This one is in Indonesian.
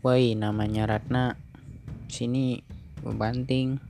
woi namanya Ratna. Sini gue banting.